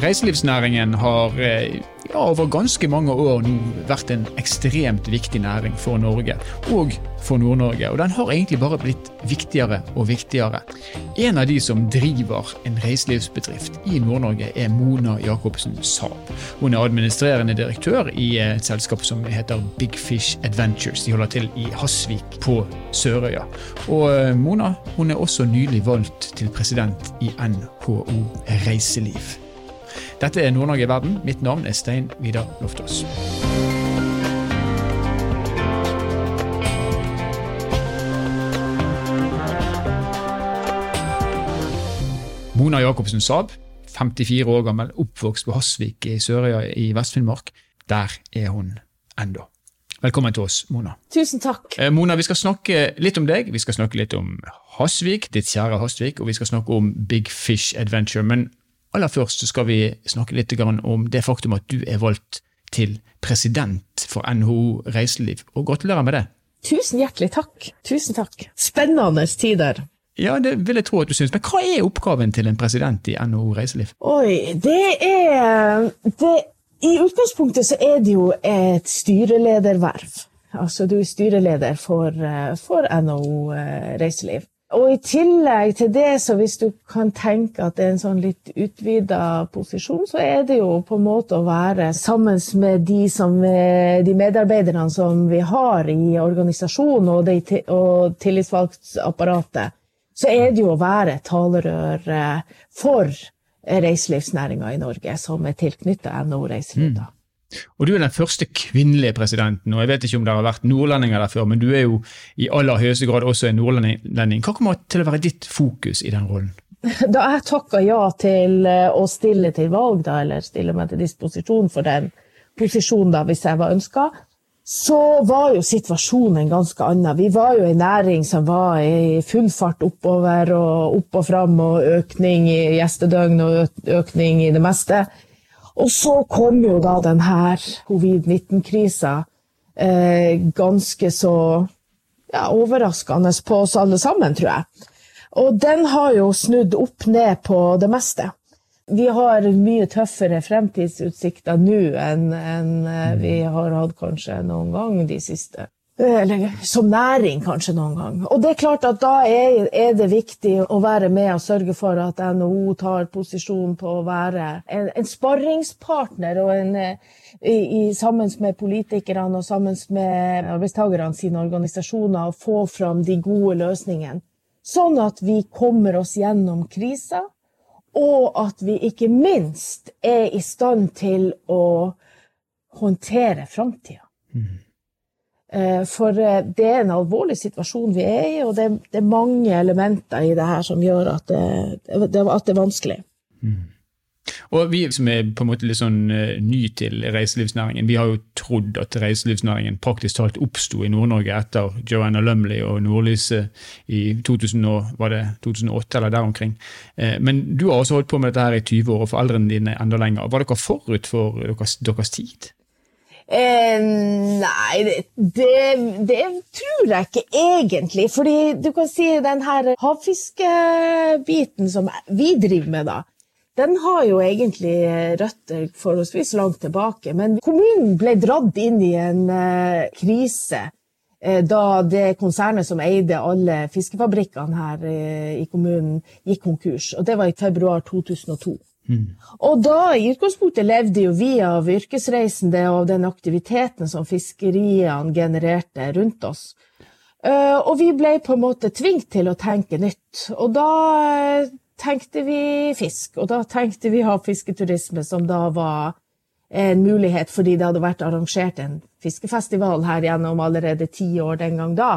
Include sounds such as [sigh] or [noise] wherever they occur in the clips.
Reiselivsnæringen har eh, ja, over ganske mange år nå vært en ekstremt viktig næring for Norge, og for Nord-Norge. Og den har egentlig bare blitt viktigere og viktigere. En av de som driver en reiselivsbedrift i Nord-Norge, er Mona Jacobsen Saab. Hun er administrerende direktør i et selskap som heter Big Fish Adventures. De holder til i Hasvik på Sørøya. Og eh, Mona hun er også nylig valgt til president i NHO Reiseliv. Dette er Nord-Norge i verden. Mitt navn er Stein Vidar Loftaas. Mona Jacobsen Saab, 54 år gammel, oppvokst på Hasvik i Sørøya i Vest-Finnmark. Der er hun enda. Velkommen til oss, Mona. Tusen takk. Eh, Mona, vi skal snakke litt om deg. Vi skal snakke litt om Hasvik, ditt kjære Hasvik, og vi skal snakke om Big Fish Adventure. Men aller først så skal vi snakke litt om det faktum at du er valgt til president for NHO Reiseliv. Og gratulerer med det. Tusen hjertelig takk. Tusen takk. Spennende tider. Ja, det vil jeg tro at du syns. Men hva er oppgaven til en president i NHO Reiseliv? Oi, det er det, I utgangspunktet så er det jo et styrelederverv. Altså du er styreleder for, eh, for NHO eh, Reiseliv. Og i tillegg til det, så hvis du kan tenke at det er en sånn litt utvida posisjon, så er det jo på en måte å være sammen med de, som, eh, de medarbeiderne som vi har i organisasjonen og, de, og tillitsvalgtapparatet, så er det jo å være talerør for reiselivsnæringa i Norge, som er tilknyttet NHO Reiseliv. da. Og Du er den første kvinnelige presidenten, og jeg vet ikke om det har vært nordlendinger der før, men du er jo i aller høyeste grad også en nordlending. Hva kommer til å være ditt fokus i den rollen? [laughs] Da jeg takka ja til å stille til valg, da, eller stille meg til disposisjon for den posisjonen da, hvis jeg var ønska, så var jo situasjonen ganske annen. Vi var jo en næring som var i full fart oppover og opp og fram, og økning i gjestedøgn og økning i det meste. Og så kom jo da denne covid-19-krisa eh, ganske så ja, overraskende på oss alle sammen, tror jeg. Og den har jo snudd opp ned på det meste. Vi har mye tøffere fremtidsutsikter nå enn, enn eh, vi har hatt kanskje noen gang de siste eller som næring kanskje noen gang. Og det er klart at da er, er, det viktig å være med og sørge for at NHO tar posisjon på å være en, en sparringspartner og en, i, i, sammen med politikerne og sammen med arbeidstakerne sine organisasjoner og få fram de gode løsningene. Sånn at vi kommer oss gjennom krisa, og at vi ikke minst er i stand til å håndtere framtida. Mm. Eh, for eh, det er en alvorlig situasjon vi er i, og det, er mange elementer i det her som gjør at det, at det er vanskelig. Mm. Og Vi som er på en måte litt sånn uh, ny til reiselivsnæringen, vi har jo trodd at reiselivsnæringen praktisk talt oppsto i Nord-Norge etter Joanna Lumley og Nordlyse i 2000, var det 2008 eller der omkring. Men du har også holdt på med dette her i 20 år, og foreldrene dine enda lenger. Var dere forut for deres, deres tid? Eh, nei, det, det, tror jeg ikke egentlig. Fordi du kan si den her havfiskebiten som vi driver med, da. Den har jo egentlig røtter forholdsvis langt tilbake. Men kommunen ble dratt inn i en eh, krise eh, da det konsernet som eide alle fiskefabrikkene her uh, i kommunen, gikk konkurs. Og det var i februar 2002. Mm. Og da i utgangspunktet levde jo vi av yrkesreisende og den aktiviteten som fiskeriene genererte rundt oss. Uh, og vi ble på en måte tvunget til å tenke nytt. Og da uh, tenkte vi fisk, og da tenkte vi havfisketurisme, som da var en mulighet fordi det hadde vært arrangert en fiskefestival her gjennom allerede ti år den gang da,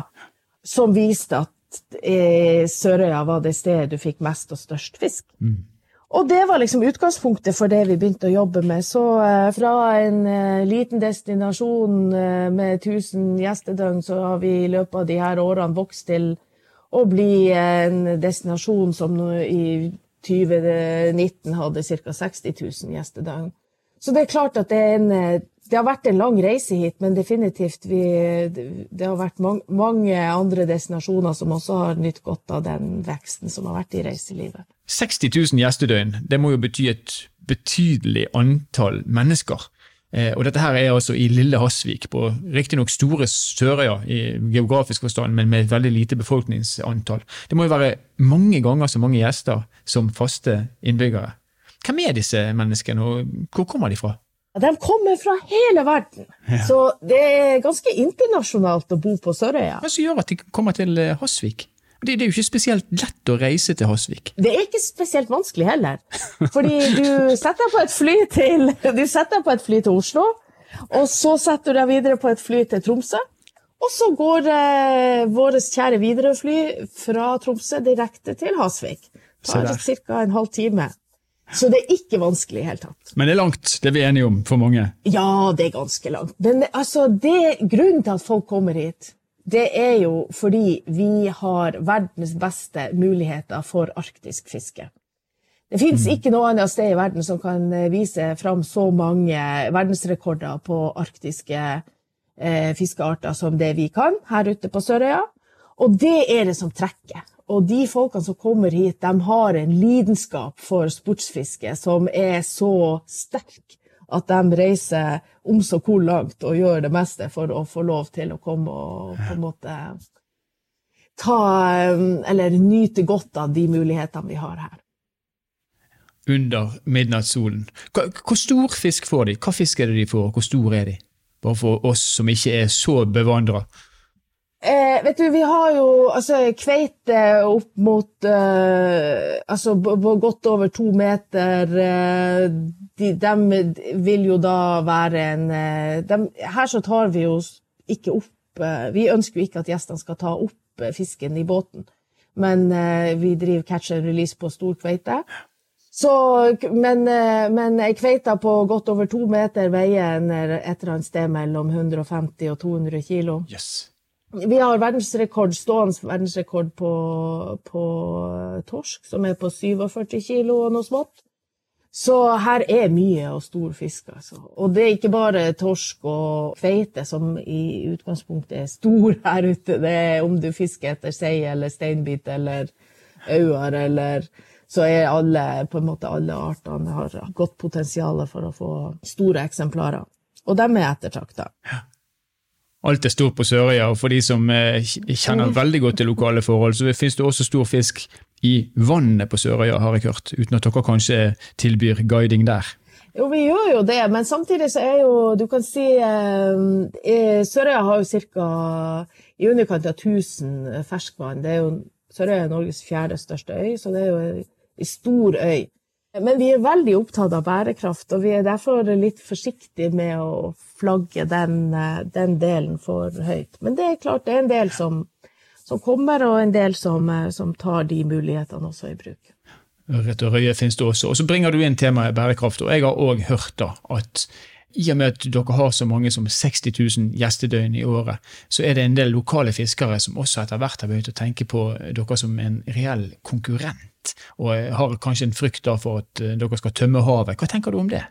som viste at uh, Sørøya var det stedet du fikk mest og størst fisk. Mm. Og det var liksom utgangspunktet for det vi begynte å jobbe med. Så eh, fra en eh, liten destinasjon eh, med 1000 gjestedøgn, så har vi i løpet av de her årene vokst til å bli en destinasjon som i 2019 hadde ca. 60 000 gjestedøgn. Så det er klart at det, er en, eh, det har vært en lang reise hit, men definitivt vi, det har vært mange, mange andre destinasjoner som også har nytt godt av den veksten som har vært i reiselivet. 60 000 gjestedøgn, det må jo bety et betydelig antall mennesker. Eh, og dette her er altså i lille Hasvik, på riktignok store Sørøya i geografisk forstand, men med et veldig lite befolkningsantall. Det må jo være mange ganger så mange gjester som faste innbyggere. Hvem er disse menneskene, og hvor kommer de fra? De kommer fra hele verden, ja. så det er ganske internasjonalt å bo på Sørøya. Hva som gjør at de kommer til eh, Hasvik? Det, det, er jo ikke spesielt lett å reise til Hasvik. Det er ikke spesielt vanskelig heller. Fordi du setter på et fly til, du på et fly til Oslo, og så setter du deg videre på et fly til Tromsø. Og så går eh, vårt kjære Widerøe-fly fra Tromsø direkte til Hasvik. Det tar ca. en halv time. Så det er ikke vanskelig i det hele tatt. Men det er langt, det er vi enige om for mange? Ja, det er ganske langt. Men altså, det, grunnen til at folk kommer hit, det er jo fordi vi har verdens beste muligheter for arktisk fiske. Det fins mm. ikke noe annet sted i verden som kan eh, vise fram så mange verdensrekorder på arktiske eh, fiskearter som det vi kan her ute på Sørøya. Og det er det som trekker. Og de folkene som kommer hit, de har en lidenskap for sportsfiske som er så sterk at de reiser om så hvor langt og gjør det meste for å få lov til å komme og på en måte ta Eller nyte godt av de mulighetene vi har her. Under midnattssolen. Hvor stor fisk får de? Hva fisk er det de får, og hvor stor er de? Bare for oss som ikke er så bevandra. Eh, vet du, vi har jo altså, kveite opp mot uh, Altså godt over to meter. Uh, de, de, vil jo da være en uh, de, Her så tar vi jo ikke opp eh, Vi ønsker jo ikke at gjestene skal ta opp eh, fisken i båten, men vi driver catch and release på stor kveite. Så, men, men ei kveite på godt over to meter veier et eller annet sted mellom 150 og 200 kilo. Yes. Vi har verdensrekord, stående verdensrekord på, på, torsk, som er på 47 kilo og noe smått. Så her er mye og stor fisk, altså. Og det er ikke bare torsk og kveite som i utgangspunktet er stor her ute. Det er om du fisker etter sei eller steinbit eller auer eller Så er alle, på en måte alle artene har godt potensial for å få store eksemplarer. Og de er ettertrakta. Ja alt er stort på Sørøya, og for de som eh, kjenner veldig godt til lokale forhold, så finnes det også stor fisk i vannet på Sørøya, har jeg hørt, uten at dere kanskje tilbyr guiding der? Jo, vi gjør jo det, men samtidig så er jo Du kan si eh, Sørøya har jo ca. i underkant av 1000 ferskvann. Det er jo Sørøya er Norges fjerde største øy, så det er jo ei stor øy. Men vi er veldig opptatt av bærekraft, og vi er derfor litt forsiktige med å flagge den, eh, den delen for høyt. Men det er klart det er en del som, som kommer, og en del som, eh, som, tar de mulighetene også i bruk. Rett og røye finnes det også. Og så bringer du inn temaet bærekraft. og Jeg har òg hørt da at i og med at dere har så mange som 60 000 gjestedøgn i året, så er det en del lokale fiskere som også etter hvert har begynt å tenke på dere som en reell konkurrent, og har kanskje en frykt for at eh, dere skal tømme havet. Hva tenker du om det?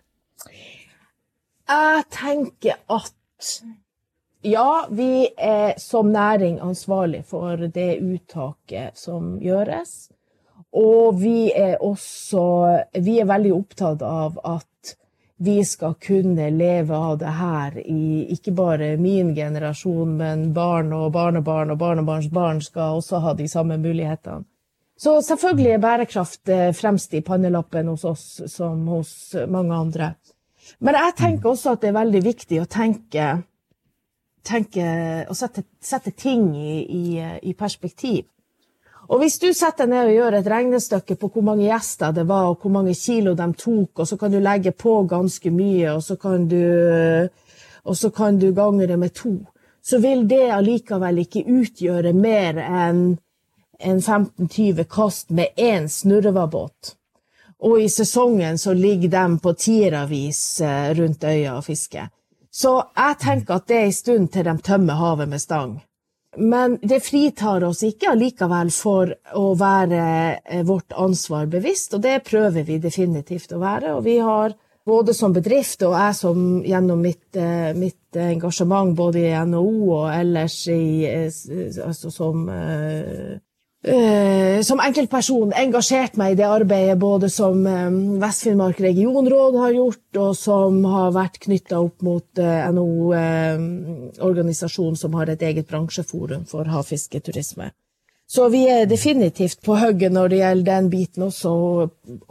Jeg tenker at ja, vi er som næring ansvarlig for det uttaket som gjøres. Og vi er også vi er veldig opptatt av at vi skal kunne leve av det her i ikke bare min generasjon, men barn og barnebarn og barnebarns barn skal også ha de samme mulighetene. Så selvfølgelig er bærekraft eh, fremst i pannelappen hos oss som hos mange andre. Men jeg tenker også at det er veldig viktig å tenke, tenke og sette, sette ting i, i, i perspektiv. Og hvis du setter ned og gjør et regnestykke på hvor mange gjester det var, og hvor mange kilo de tok, og så kan du legge på ganske mye, og så kan du, så kan du gange det med to, så vil det allikevel ikke utgjøre mer enn en 15-20 kast med én snurrevabbåt. Og i sesongen så ligger de på tieravis eh, rundt øya og fisker. Så jeg tenker at det er en stund til de tømmer havet med stang. Men det fritar oss ikke allikevel for å være eh, vårt ansvar bevisst, og det prøver vi definitivt å være. Og vi har både som bedrift og jeg som gjennom mitt, eh, mitt engasjement både i NHO og ellers i, altså som eh, som enkeltperson engasjert meg i det arbeidet både som eh, Vest-Finnmark regionråd har gjort, og som har vært knytta opp mot uh, NHO-organisasjonen som har et eget bransjeforum for havfisketurisme. Så vi er definitivt på hugget når det gjelder den biten også,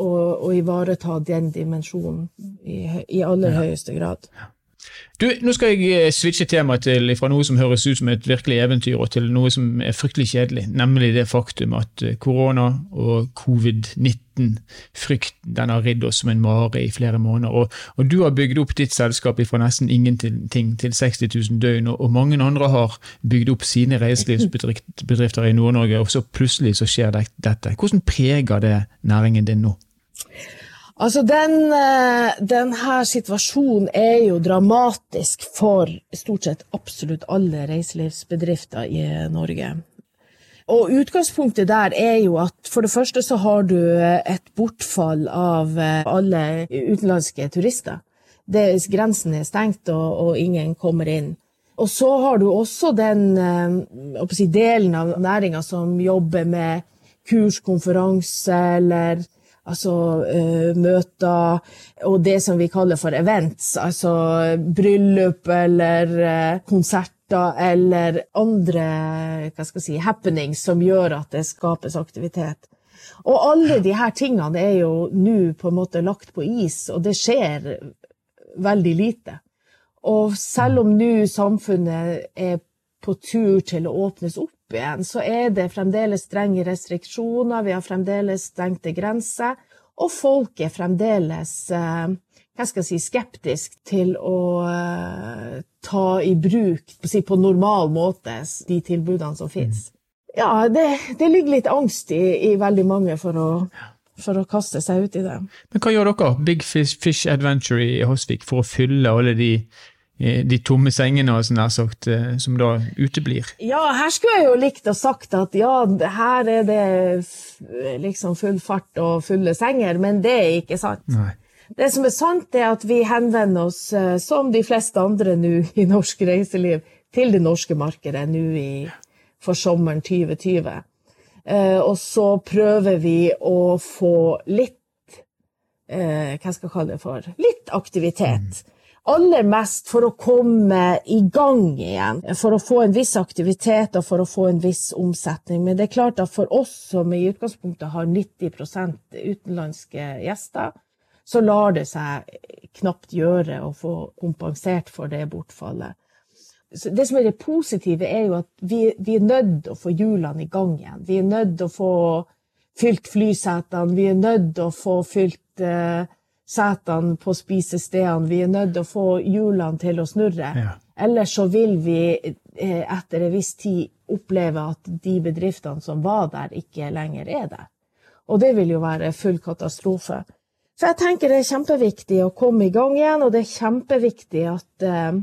å ivareta den dimensjonen i, i aller høyeste grad. Du, Nå skal jeg eh, switche tema til fra noe som høres ut som et virkelig eventyr, og til noe som er fryktelig kjedelig, nemlig det faktum at eh, korona og covid-19-frykten den har ridd oss som en mare i flere måneder. Og, og, Du har bygd opp ditt selskap fra nesten ingenting til 60 000 døgn, og, og mange andre har bygd opp sine reiselivsbedrifter i Nord-Norge, og så plutselig så skjer dette. Hvordan preger det næringen din nå? Altså, den, den, denne situasjonen er jo dramatisk for stort sett absolutt alle reiselivsbedrifter i Norge. Og utgangspunktet der er jo at for det første så har du et bortfall av eh, alle utenlandske turister. Det, grensen er stengt, og, og, ingen kommer inn. Og så har du også den eh, si, delen av næringa som jobber med kurs, konferanse eller altså uh, møter og det som vi kaller for events, altså bryllup eller uh, konserter eller andre si, happenings som gjør at det skapes aktivitet. Og alle de her tingene er jo nå på en måte lagt på is, og det skjer veldig lite. Og selv om nå samfunnet er på tur til å åpnes opp igjen, så er det fremdeles strenge restriksjoner, vi har fremdeles stengte grenser, og folk er fremdeles eh, hva skal jeg si, skeptisk til å eh, ta i bruk på normal måte de tilbudene som finnes. Ja, det, det ligger litt angst i, i veldig mange for å, for å kaste seg ut i det. Men hva gjør dere, Big Fish, Fish Adventure i Hosvik, for å fylle alle de de tomme sengene og sånn sagt, eh, som da uteblir? Ja, her skulle jeg jo likt å sagt at ja, her er det liksom full fart og fulle senger, men det er ikke sant. Nei. Det som er sant, er at vi henvender oss, eh, som de fleste andre nå [laughs] i norsk reiseliv, til det norske markedet nå for sommeren 2020. Eh, og så prøver vi å få litt Hva skal jeg kalle det for? Litt aktivitet. Mm aller mest for å komme i gang igjen, for å få en viss aktivitet og for å få en viss omsetning. Men det er klart at for oss som i utgangspunktet har 90% utenlandske gjester, så lar det seg knapt gjøre å få kompensert for det bortfallet. Så det som er det positive, er jo at vi, vi er nødt til å få hjulene i gang igjen. Vi er nødt til å få fylt flysetene, vi er nødt til å få fylt eh, setene på spisestedene. Vi er nødt til å få hjulene til å snurre. Ja. Ellers så vil vi eh, etter en viss tid oppleve at de bedriftene som var der, ikke lenger er der. Og det vil jo være full katastrofe. Så jeg tenker det er kjempeviktig å komme i gang igjen, og det er kjempeviktig at eh,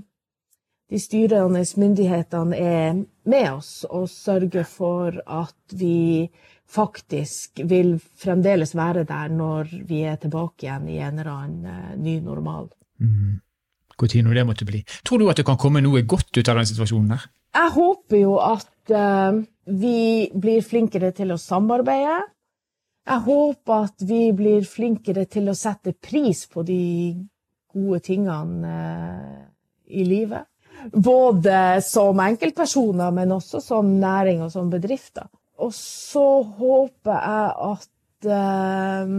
de styrende myndighetene er med oss og sørger for at vi faktisk vil fremdeles være der når vi er tilbake igjen i en eller annen uh, ny normal. Mm. Hvor tid det måtte bli. Tror du at det kan komme noe godt ut av den situasjonen der? Jeg håper jo at uh, vi blir flinkere til å samarbeide. Jeg håper at vi blir flinkere til å sette pris på de gode tingene uh, i livet. Både som enkeltpersoner, men også som næring og som bedrifter. Og så håper jeg at eh,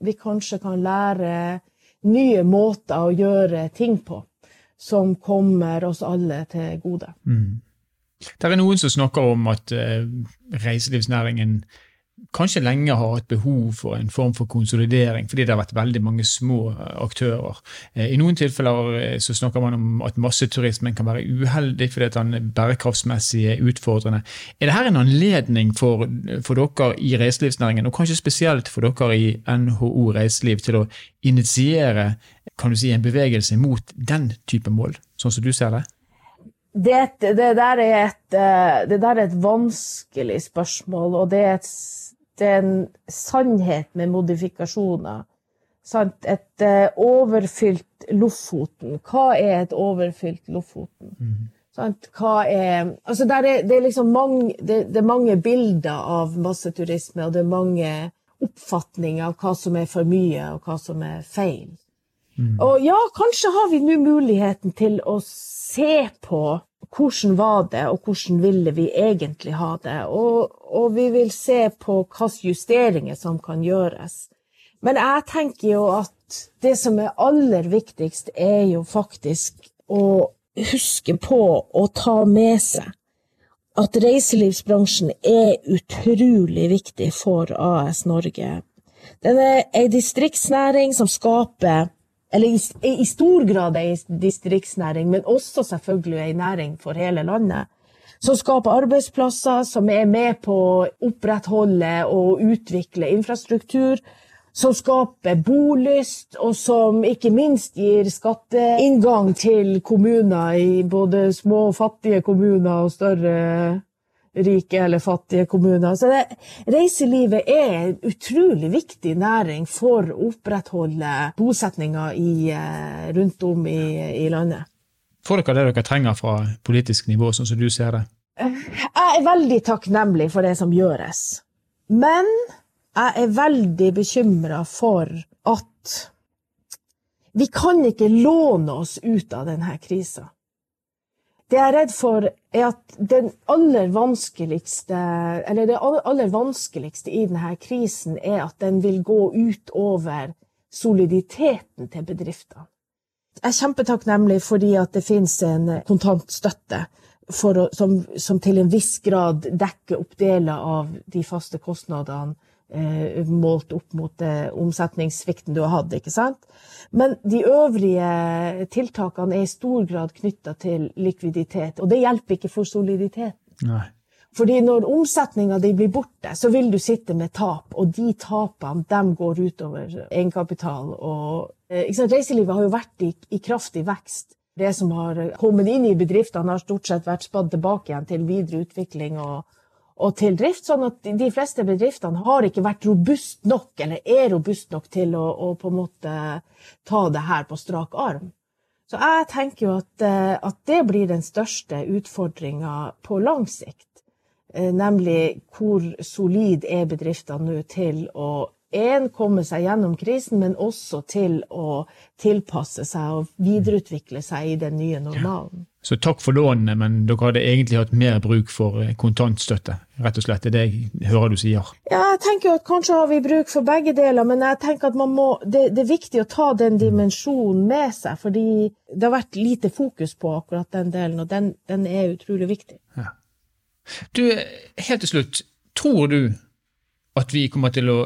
vi kanskje kan lære nye måter å gjøre ting på, som kommer oss alle til gode. Mm. Det er noen som snakker om at eh, reiselivsnæringen kanskje lenge har hatt behov for en form for konsolidering, fordi det har vært veldig mange små eh, aktører. Eh, I noen tilfeller eh, så snakker man om at masseturismen kan være uheldig fordi den er bærekraftsmessig utfordrende. Er dette en anledning for, for, dere i reiselivsnæringen, og kanskje spesielt for dere i NHO Reiseliv, til å initiere kan du si, en bevegelse mot den type mål, sånn som du ser det? Det, det, der et, det, der er et, vanskelig spørsmål, og det er et det er en sannhet med modifikasjoner. Et uh, overfylt Lofoten. Hva er et overfylt Lofoten? Mm. Er, altså er, det, er liksom mange, det, det, er mange bilder av masseturisme, og det er mange oppfatninger av hva som er for mye, og hva som er feil. Mm. Og ja, kanskje har vi nå muligheten til å se på hvordan var det, og hvordan ville vi egentlig ha det. Og, og vi vil se på hvilke justeringer som kan gjøres. Men jeg tenker jo at det som er aller viktigst, er jo faktisk å huske på å ta med seg at reiselivsbransjen er utrolig viktig for AS Norge. Den er ei distriktsnæring som skaper eller i, i stor grad ei distriktsnæring, men også selvfølgelig ei næring for hele landet. Som skaper arbeidsplasser, som er med på å opprettholde og utvikle infrastruktur som skaper bolyst, og som ikke minst gir skatteinngang til kommuner i både små og fattige kommuner og større rike eller fattige kommuner. Så det, reiselivet er en utrolig viktig næring for å opprettholde bosetninga eh, rundt om i, i landet. Får dere det dere trenger fra politisk nivå, sånn som du ser det? Jeg er veldig takknemlig for det som gjøres. Men jeg er veldig bekymra for at vi kan ikke låne oss ut av denne krisa. Det jeg er redd for, er at den aller vanskeligste, eller det aller vanskeligste i denne krisen, er at den vil gå ut over soliditeten til bedriftene. Jeg er kjempetakknemlig fordi at det finnes en kontantstøtte å, som, som til en viss grad dekker opp deler av de faste kostnadene målt opp mot eh, omsetningssvikten du har hatt. ikke sant? Men de øvrige tiltakene er i stor grad knytta til likviditet, og det hjelper ikke for soliditeten. Nei. Fordi når omsetninga di blir borte, så vil du sitte med tap, og de tapene de går utover egenkapital. Og, eh, Reiselivet har jo vært i, i kraftig vekst. Det som har kommet inn i bedriftene, har stort sett vært spadd tilbake igjen til videre utvikling og, og til drift, sånn at de fleste bedriftene har ikke vært robust nok, eller er robust nok til å, å på en måte ta det her på strak arm. Så jeg tenker jo at, eh, at det blir den største utfordringa på lang sikt. Eh, nemlig hvor solid er bedriftene nå til å en, komme seg gjennom krisen, men også til å tilpasse seg og videreutvikle seg i den nye normalen. Ja. Så takk for lånene, men dere hadde egentlig hatt mer bruk for eh, kontantstøtte? rett og slett, Det er det jeg hører du sier? Ja, jeg tenker at kanskje har vi bruk for begge deler, men jeg tenker at må, det, det, er viktig å ta den dimensjonen med seg, fordi det har vært lite fokus på akkurat den delen, og den, den er utrolig viktig. Ja. Du, helt til slutt, tror du at vi kommer til å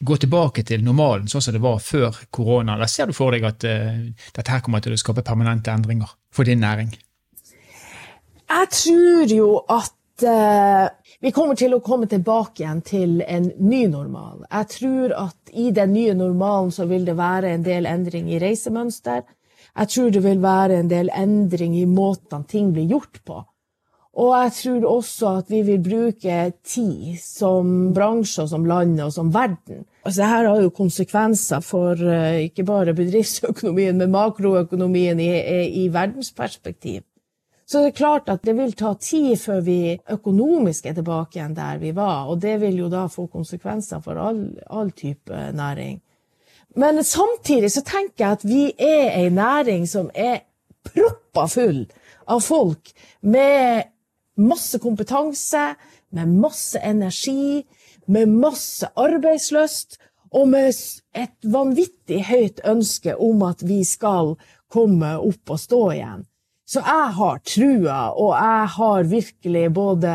gå tilbake til normalen, sånn som det var før korona? Eller ser du for deg at uh, dette her kommer til å skape permanente endringer for din næring? Jeg tror jo at uh, vi kommer til å komme tilbake igjen til en ny normal. Jeg tror at i den nye normalen så vil det være en del endring i reisemønster. Jeg tror det vil være en del endring i måtene ting blir gjort på. Og jeg tror også at vi vil bruke tid som bransje, som land og som verden. Altså, Dette har jo konsekvenser for uh, ikke bare bedriftsøkonomien, men makroøkonomien i, i, verdensperspektiv. Så det er klart at det vil ta tid før vi økonomisk er tilbake igjen der vi var, og det vil jo da få konsekvenser for all, all type næring. Men samtidig så tenker jeg at vi er ei næring som er proppa full av folk med masse kompetanse, med masse energi, med masse arbeidslyst og med et vanvittig høyt ønske om at vi skal komme opp og stå igjen. Så jeg har trua, og jeg har virkelig både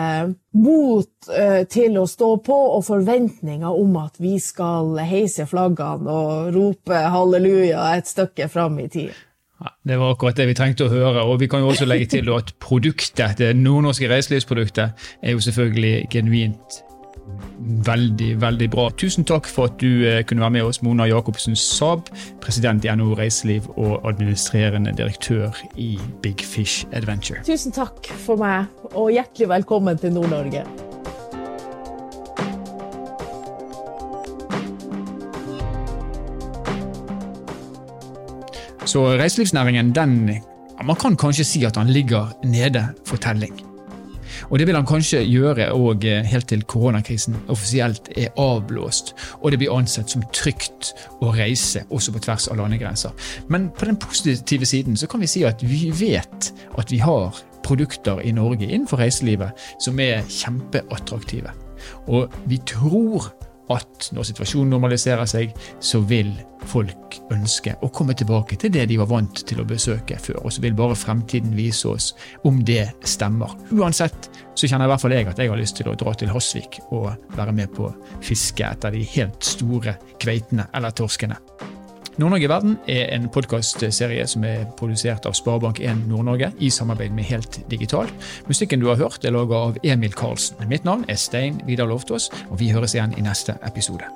mot uh, til å stå på og forventninger om at vi skal heise flaggene og rope halleluja et stykke fram i tid. Ja, det var akkurat det vi trengte å høre. og Vi kan jo også legge til at produktet, det nordnorske reiselivsproduktet er jo selvfølgelig genuint veldig, veldig bra. Tusen takk for at du eh, kunne være med oss, Mona Jacobsen Saab, president i NHO Reiseliv og administrerende direktør i Big Fish Adventure. Tusen takk for meg, og hjertelig velkommen til Nord-Norge. Så reiselivsnæringen den man kan kanskje si at han ligger nede for telling. Og Det vil han kanskje gjøre og eh, helt til koronakrisen offisielt er avblåst og det blir ansett som trygt å reise også på tvers av landegrenser. Men på den positive siden så kan vi si at vi vet at vi har produkter i Norge innenfor reiselivet som er kjempeattraktive. Og vi tror at når situasjonen normaliserer seg, så vil folk ønske å komme tilbake til det de var vant til å besøke før. Og så vil bare fremtiden vise oss om det stemmer. Uansett så kjenner i hvert fall jeg at jeg har lyst til å dra til Hasvik og være med på fiske etter de helt store kveitene eller torskene. Nord-Norge i verden er en podkastserie som er produsert av Sparebank1 Nord-Norge i samarbeid med Helt Digital. Musikken du har hørt er laga av Emil Karlsen. Mitt navn er Stein Vidar Loftaas, og vi høres igjen i neste episode.